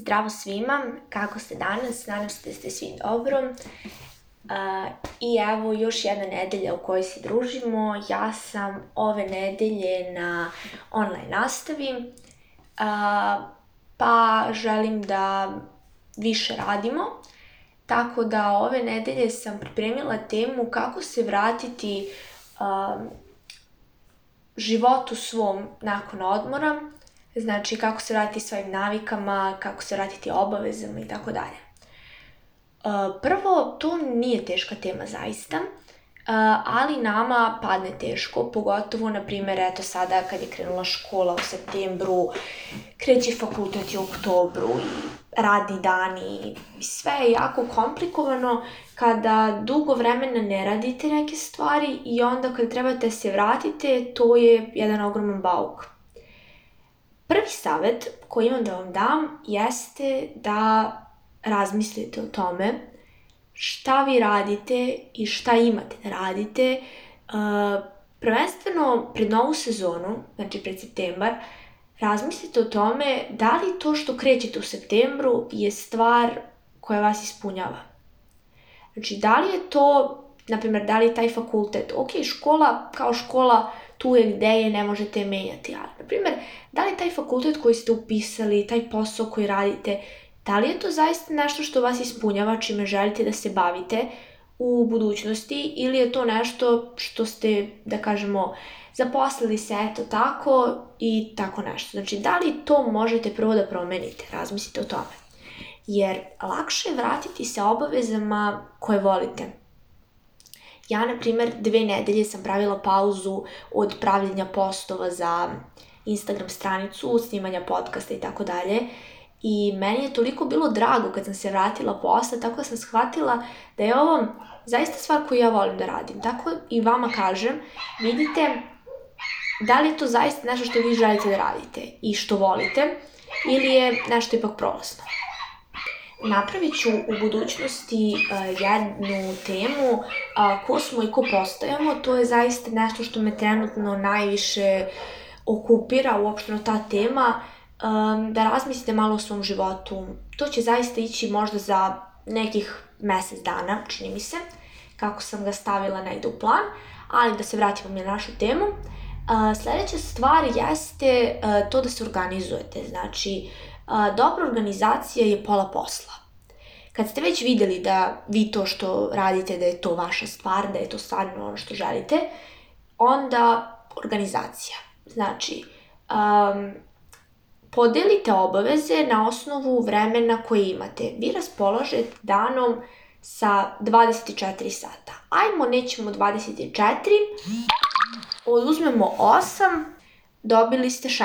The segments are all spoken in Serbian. Zdravo svima, kako ste danas? Nadam se da ste svi dobro. Uh, I evo još jedna nedelja u kojoj se družimo. Ja sam ove nedelje na online nastavi, uh, pa želim da više radimo. Tako da ove nedelje sam pripremila temu kako se vratiti uh, životu svom nakon odmora, Znači, kako se vratiti svojim navikama, kako se vratiti obavezama i tako dalje. E, prvo, to nije teška tema zaista, e, ali nama padne teško, pogotovo, na primjer, eto sada kad je krenula škola u septembru, kreće fakultet u oktobru i radni dani, i sve je jako komplikovano kada dugo vremena ne radite neke stvari i onda kad trebate da se vratite, to je jedan ogroman bauk. Prvi savet koji imam da vam dam jeste da razmislite o tome šta vi radite i šta imate da radite. Uh, prvenstveno pred novu sezonu, znači pred septembar, razmislite o tome da li to što krećete u septembru je stvar koja vas ispunjava. Znači, da li je to naprimjer, da li taj fakultet, ok, škola kao škola tu je gdje je, ne možete menjati, ali, na primjer, da li taj fakultet koji ste upisali, taj posao koji radite, da li je to zaista nešto što vas ispunjava, čime želite da se bavite u budućnosti ili je to nešto što ste, da kažemo, zaposlili se eto tako i tako nešto. Znači, da li to možete prvo da promenite? Razmislite o tome. Jer lakše je vratiti se obavezama koje volite Ja, na primer, dve nedelje sam pravila pauzu od pravljenja postova za Instagram stranicu, snimanja podcasta i tako dalje. I meni je toliko bilo drago kad sam se vratila posle, tako da sam shvatila da je ovo zaista stvar koju ja volim da radim. Tako i vama kažem, vidite da li je to zaista nešto što vi želite da radite i što volite ili je nešto ipak prolazno napravit ću u budućnosti a, e, jednu temu a, ko smo i ko postajemo. To je zaista nešto što me trenutno najviše okupira uopšteno ta tema. Um, da razmislite malo o svom životu. To će zaista ići možda za nekih mesec dana, čini mi se, kako sam ga stavila negde u plan, ali da se vratimo na našu temu. Uh, sledeća stvar jeste uh, to da se organizujete, znači uh, a, dobra organizacija je pola posla. Kad ste već videli da vi to što radite, da je to vaša stvar, da je to stvarno ono što želite, onda organizacija. Znači, um, podelite obaveze na osnovu vremena koje imate. Vi raspolažete danom sa 24 sata. Ajmo, nećemo 24, oduzmemo 8, dobili ste 16,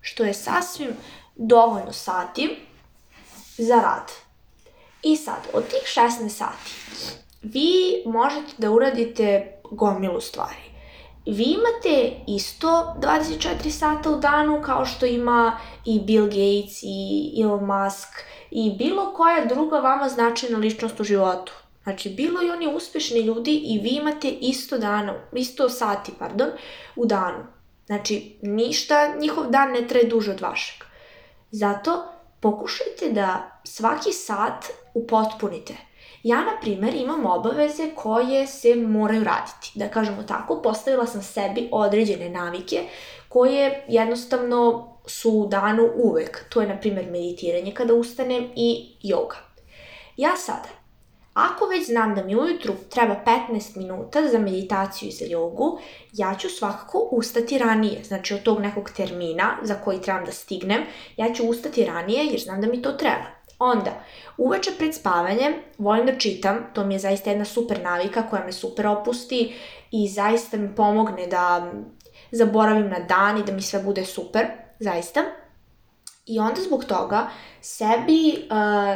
što je sasvim dovoljno sati za rad. I sad, od tih 16 sati, vi možete da uradite gomilu stvari. Vi imate isto 24 sata u danu kao što ima i Bill Gates i Elon Musk i bilo koja druga vama značajna ličnost u životu. Znači, bilo i oni uspešni ljudi i vi imate isto dana, isto sati, pardon, u danu. Znači, ništa, njihov dan ne traje duže od vašeg. Zato pokušajte da svaki sat upotpunite. Ja, na primer, imam obaveze koje se moraju raditi. Da kažemo tako, postavila sam sebi određene navike koje jednostavno su u danu uvek. To je, na primer, meditiranje kada ustanem i joga. Ja sada Ako već znam da mi ujutru treba 15 minuta za meditaciju i za jogu, ja ću svakako ustati ranije. Znači od tog nekog termina za koji trebam da stignem, ja ću ustati ranije jer znam da mi to treba. Onda, uveče pred spavanjem volim da čitam, to mi je zaista jedna super navika koja me super opusti i zaista mi pomogne da zaboravim na dan i da mi sve bude super, zaista. I onda zbog toga sebi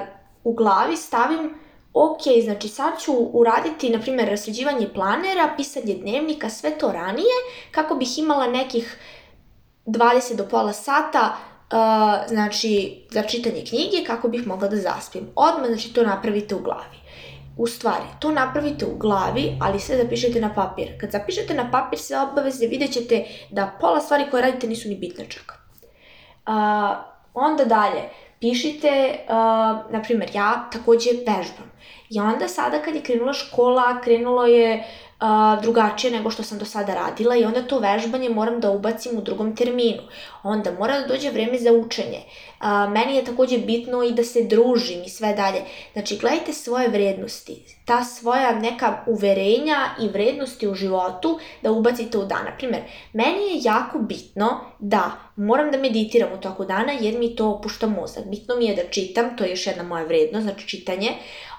uh, u glavi stavim ok, znači sad ću uraditi, na primjer, rasređivanje planera, pisanje dnevnika, sve to ranije, kako bih imala nekih 20 do pola sata Uh, znači, za čitanje knjige kako bih mogla da zaspim. Odmah, znači, to napravite u glavi. U stvari, to napravite u glavi, ali sve zapišete na papir. Kad zapišete na papir sve obaveze, vidjet ćete da pola stvari koje radite nisu ni bitne čak. Uh, onda dalje, pišite, uh, na primjer, ja takođe vežbam. I onda sada kad je krenula škola, krenulo je uh, drugačije nego što sam do sada radila i onda to vežbanje moram da ubacim u drugom terminu. Onda mora da dođe vreme za učenje. Uh, meni je takođe bitno i da se družim i sve dalje. Znači, gledajte svoje vrednosti ta svoja neka uverenja i vrednosti u životu da ubacite u dan. Naprimer, meni je jako bitno da moram da meditiram u toku dana jer mi to opušta mozak. Bitno mi je da čitam, to je još jedna moja vrednost, znači čitanje.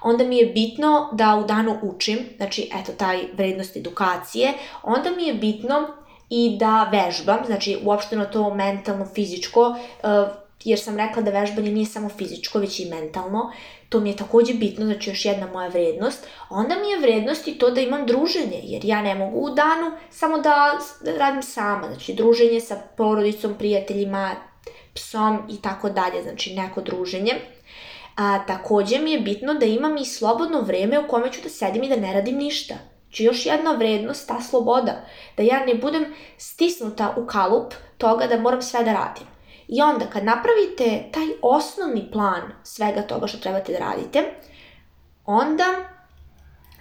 Onda mi je bitno da u danu učim, znači eto taj vrednost edukacije. Onda mi je bitno i da vežbam, znači uopšteno to mentalno, fizičko, eh, jer sam rekla da vežbanje nije samo fizičko, već i mentalno. To mi je takođe bitno, znači još jedna moja vrednost. Onda mi je vrednost i to da imam druženje, jer ja ne mogu u danu samo da, da radim sama. Znači, druženje sa porodicom, prijateljima, psom i tako dalje, znači neko druženje. A takođe mi je bitno da imam i slobodno vreme u kome ću da sedim i da ne radim ništa. Znači još jedna vrednost, ta sloboda, da ja ne budem stisnuta u kalup toga da moram sve da radim. I onda kad napravite taj osnovni plan svega toga što trebate da radite, onda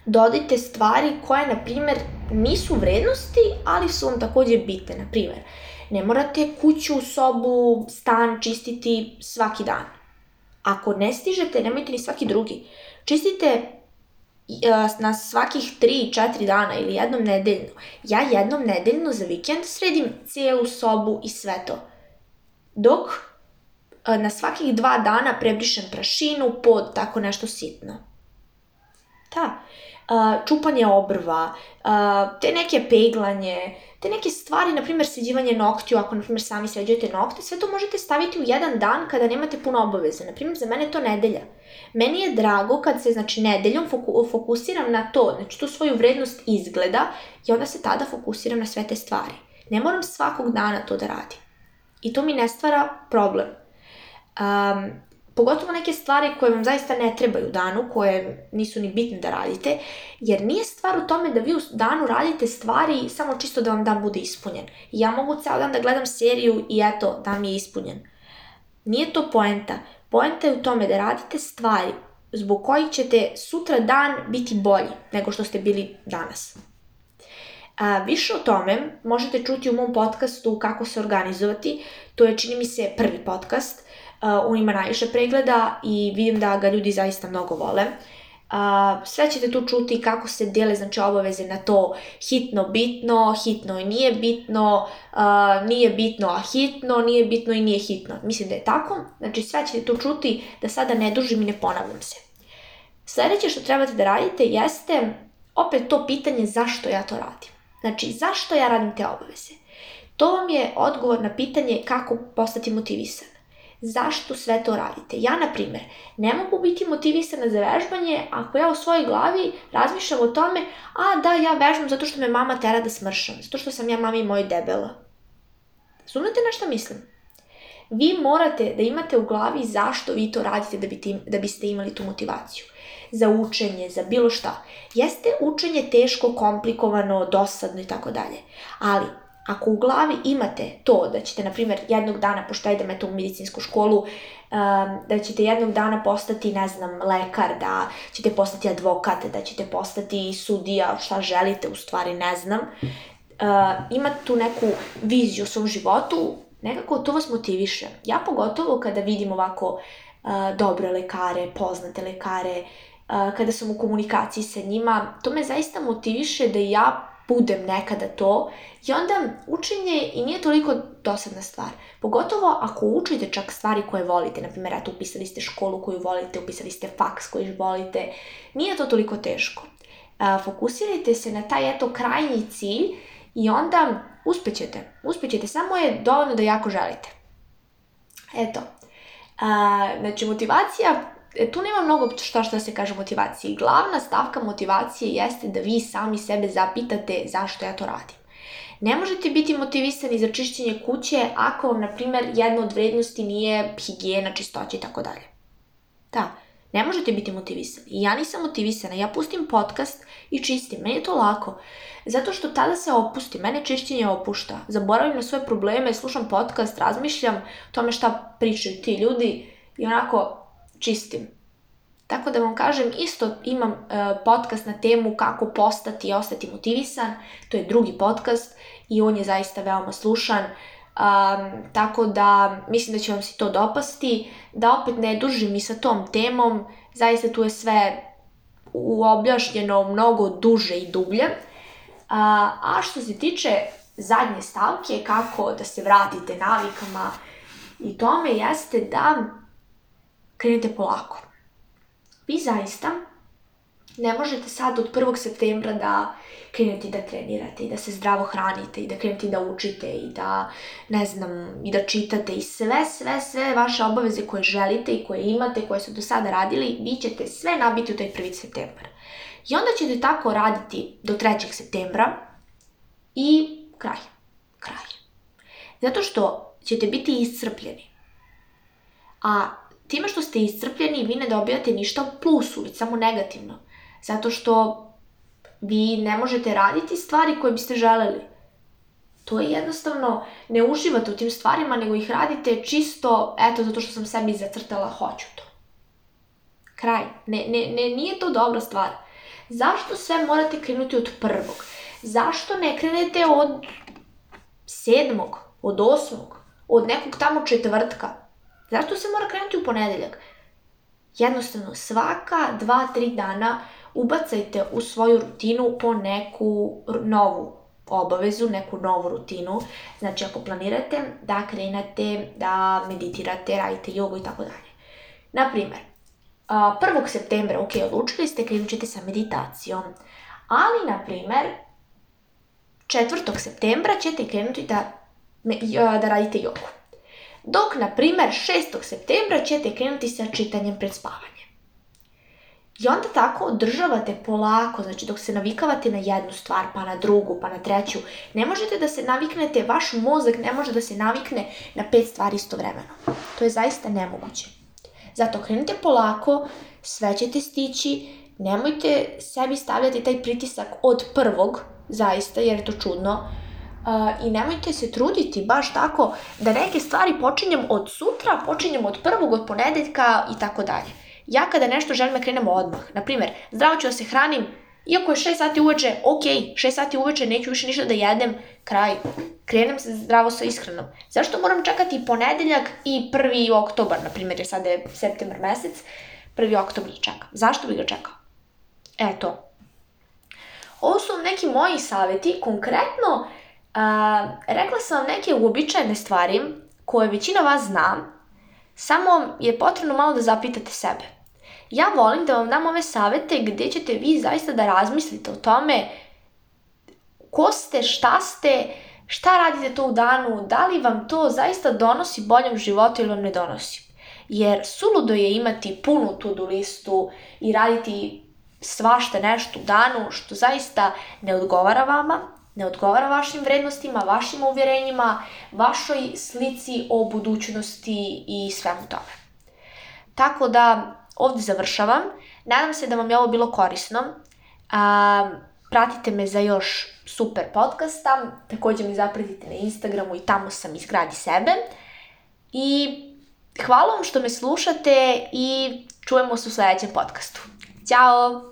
dodajte stvari koje, na primer, nisu vrednosti, ali su vam takođe bitne. Na primer, ne morate kuću, sobu, stan čistiti svaki dan. Ako ne stižete, nemojte ni svaki drugi. Čistite e, na svakih 3-4 dana ili jednom nedeljno. Ja jednom nedeljno za vikend sredim celu sobu i sve to dok e, na svakih dva dana prebrišem prašinu, pod, tako nešto sitno. Ta. Da. E, čupanje obrva, e, te neke peglanje, te neke stvari, na primjer sređivanje noktiju, ako na primjer sami sređujete nokte, sve to možete staviti u jedan dan kada nemate puno obaveze. Na primjer, za mene to nedelja. Meni je drago kad se znači nedeljom fokusiram na to, znači tu svoju vrednost izgleda i onda se tada fokusiram na sve te stvari. Ne moram svakog dana to da radim. I to mi ne stvara problem. Um, pogotovo neke stvari koje vam zaista ne trebaju u danu, koje nisu ni bitne da radite, jer nije stvar u tome da vi u danu radite stvari samo čisto da vam dan bude ispunjen. Ja mogu ceo dan da gledam seriju i eto, dan mi je ispunjen. Nije to poenta. Poenta je u tome da radite stvari zbog kojih ćete sutra dan biti bolji nego što ste bili danas. A, više o tome možete čuti u mom podcastu Kako se organizovati, to je čini mi se prvi podcast, a, on ima najviše pregleda i vidim da ga ljudi zaista mnogo vole. A, sve ćete tu čuti kako se dele znači, obaveze na to hitno bitno, hitno i nije bitno, a, nije bitno a hitno, nije bitno i nije hitno. Mislim da je tako, znači sve ćete tu čuti da sada ne dužim i ne ponavljam se. Sledeće što trebate da radite jeste opet to pitanje zašto ja to radim. Znači, zašto ja radim te obaveze? To vam je odgovor na pitanje kako postati motivisan. Zašto sve to radite? Ja, na primjer, ne mogu biti motivisana za vežbanje ako ja u svojoj glavi razmišljam o tome a da, ja vežbam zato što me mama tera da smršam, zato što sam ja mami i moj debela. Sumnate na što mislim? Vi morate da imate u glavi zašto vi to radite da, bi tim, da biste imali tu motivaciju za učenje, za bilo šta. Jeste učenje teško, komplikovano, dosadno i tako dalje. Ali, ako u glavi imate to da ćete, na primjer, jednog dana, pošto idem eto u medicinsku školu, um, da ćete jednog dana postati, ne znam, lekar, da ćete postati advokat, da ćete postati sudija, šta želite, u stvari ne znam, uh, ima tu neku viziju u svom životu, nekako to vas motiviše. Ja pogotovo kada vidim ovako uh, dobre lekare, poznate lekare, kada sam u komunikaciji sa njima, to me zaista motiviše da ja budem nekada to i onda učenje i nije toliko dosadna stvar. Pogotovo ako učite čak stvari koje volite, na primjer, eto, upisali ste školu koju volite, upisali ste faks koji volite, nije to toliko teško. Fokusirajte se na taj, eto, krajnji cilj i onda uspećete. Uspećete, samo je dovoljno da jako želite. Eto, znači motivacija E, tu nema mnogo šta što se kaže motivacije. Glavna stavka motivacije jeste da vi sami sebe zapitate zašto ja to radim. Ne možete biti motivisani za čišćenje kuće ako vam, na primjer, jedna od vrednosti nije higijena, čistoća i tako dalje. Da, ne možete biti motivisani. I ja nisam motivisana, ja pustim podcast i čistim. Meni je to lako, zato što tada se opusti, mene čišćenje opušta. Zaboravim na svoje probleme, slušam podcast, razmišljam o tome šta pričaju ti ljudi i onako čistim. Tako da vam kažem, isto imam e, podcast na temu kako postati i ostati motivisan, to je drugi podcast i on je zaista veoma slušan, um, tako da mislim da će vam se to dopasti. Da opet ne dužim i sa tom temom, zaista tu je sve uobjašnjeno mnogo duže i dublje. A, a što se tiče zadnje stavke, kako da se vratite navikama i tome, jeste da krenite polako. Vi zaista ne možete sad od 1. septembra da krenete da trenirate i da se zdravo hranite i da krenete da učite i da, ne znam, i da čitate i sve, sve, sve vaše obaveze koje želite i koje imate, koje su do sada radili, vi ćete sve nabiti u taj 1. septembar. I onda ćete tako raditi do 3. septembra i kraj, kraj. Zato što ćete biti iscrpljeni. A Time što ste iscrpljeni, vi ne dobijate ništa u plusu, već samo negativno. Zato što vi ne možete raditi stvari koje biste želeli. To je jednostavno, ne uživate u tim stvarima, nego ih radite čisto, eto, zato što sam sebi zacrtala, hoću to. Kraj. Ne, ne, ne, nije to dobra stvar. Zašto sve morate krenuti od prvog? Zašto ne krenete od sedmog, od osmog, od nekog tamo četvrtka? Zašto se mora krenuti u ponedeljak? Jednostavno, svaka dva, tri dana ubacajte u svoju rutinu po neku novu obavezu, neku novu rutinu. Znači, ako planirate da krenete, da meditirate, radite jogu i tako dalje. Naprimer, 1. septembra, ok, odlučili ste, krenut ćete sa meditacijom. Ali, na primer, 4. septembra ćete krenuti da, da radite jogu dok, na primer, 6. septembra ćete krenuti sa čitanjem pred spavanje. I onda tako održavate polako, znači dok se navikavate na jednu stvar, pa na drugu, pa na treću. Ne možete da se naviknete, vaš mozak ne može da se navikne na pet stvari istovremeno. To je zaista nemoguće. Zato krenite polako, sve ćete stići, nemojte sebi stavljati taj pritisak od prvog, zaista, jer je to čudno, Uh, I nemojte se truditi baš tako da neke stvari počinjem od sutra, počinjem od prvog, od ponedeljka i tako dalje. Ja kada nešto želim da krenem odmah, na primjer, zdravo ću da se hranim, iako je 6 sati uveče, ok, 6 sati uveče neću više ništa da jedem, kraj, krenem se zdravo sa ishranom. Zašto moram čekati ponedeljak i 1. oktobar, na primjer, jer sada je septembar mesec, 1. oktobar da čekam. Zašto bih ga čekao? Eto. Ovo su neki moji savjeti, konkretno Uh, rekla sam neke uobičajene stvari koje većina vas zna, samo je potrebno malo da zapitate sebe. Ja volim da vam dam ove savete gde ćete vi zaista da razmislite o tome ko ste, šta ste, šta radite to u danu, da li vam to zaista donosi boljem životu ili vam ne donosi. Jer suludo je imati punu to-do listu i raditi svašta nešto u danu što zaista ne odgovara vama, ne odgovara vašim vrednostima, vašim uvjerenjima, vašoj slici o budućnosti i svemu tome. Tako da ovdje završavam. Nadam se da vam je ovo bilo korisno. A, pratite me za još super podcasta. Također mi zapratite na Instagramu i tamo sam izgradi sebe. I hvala vam što me slušate i čujemo se u sledećem podcastu. Ćao!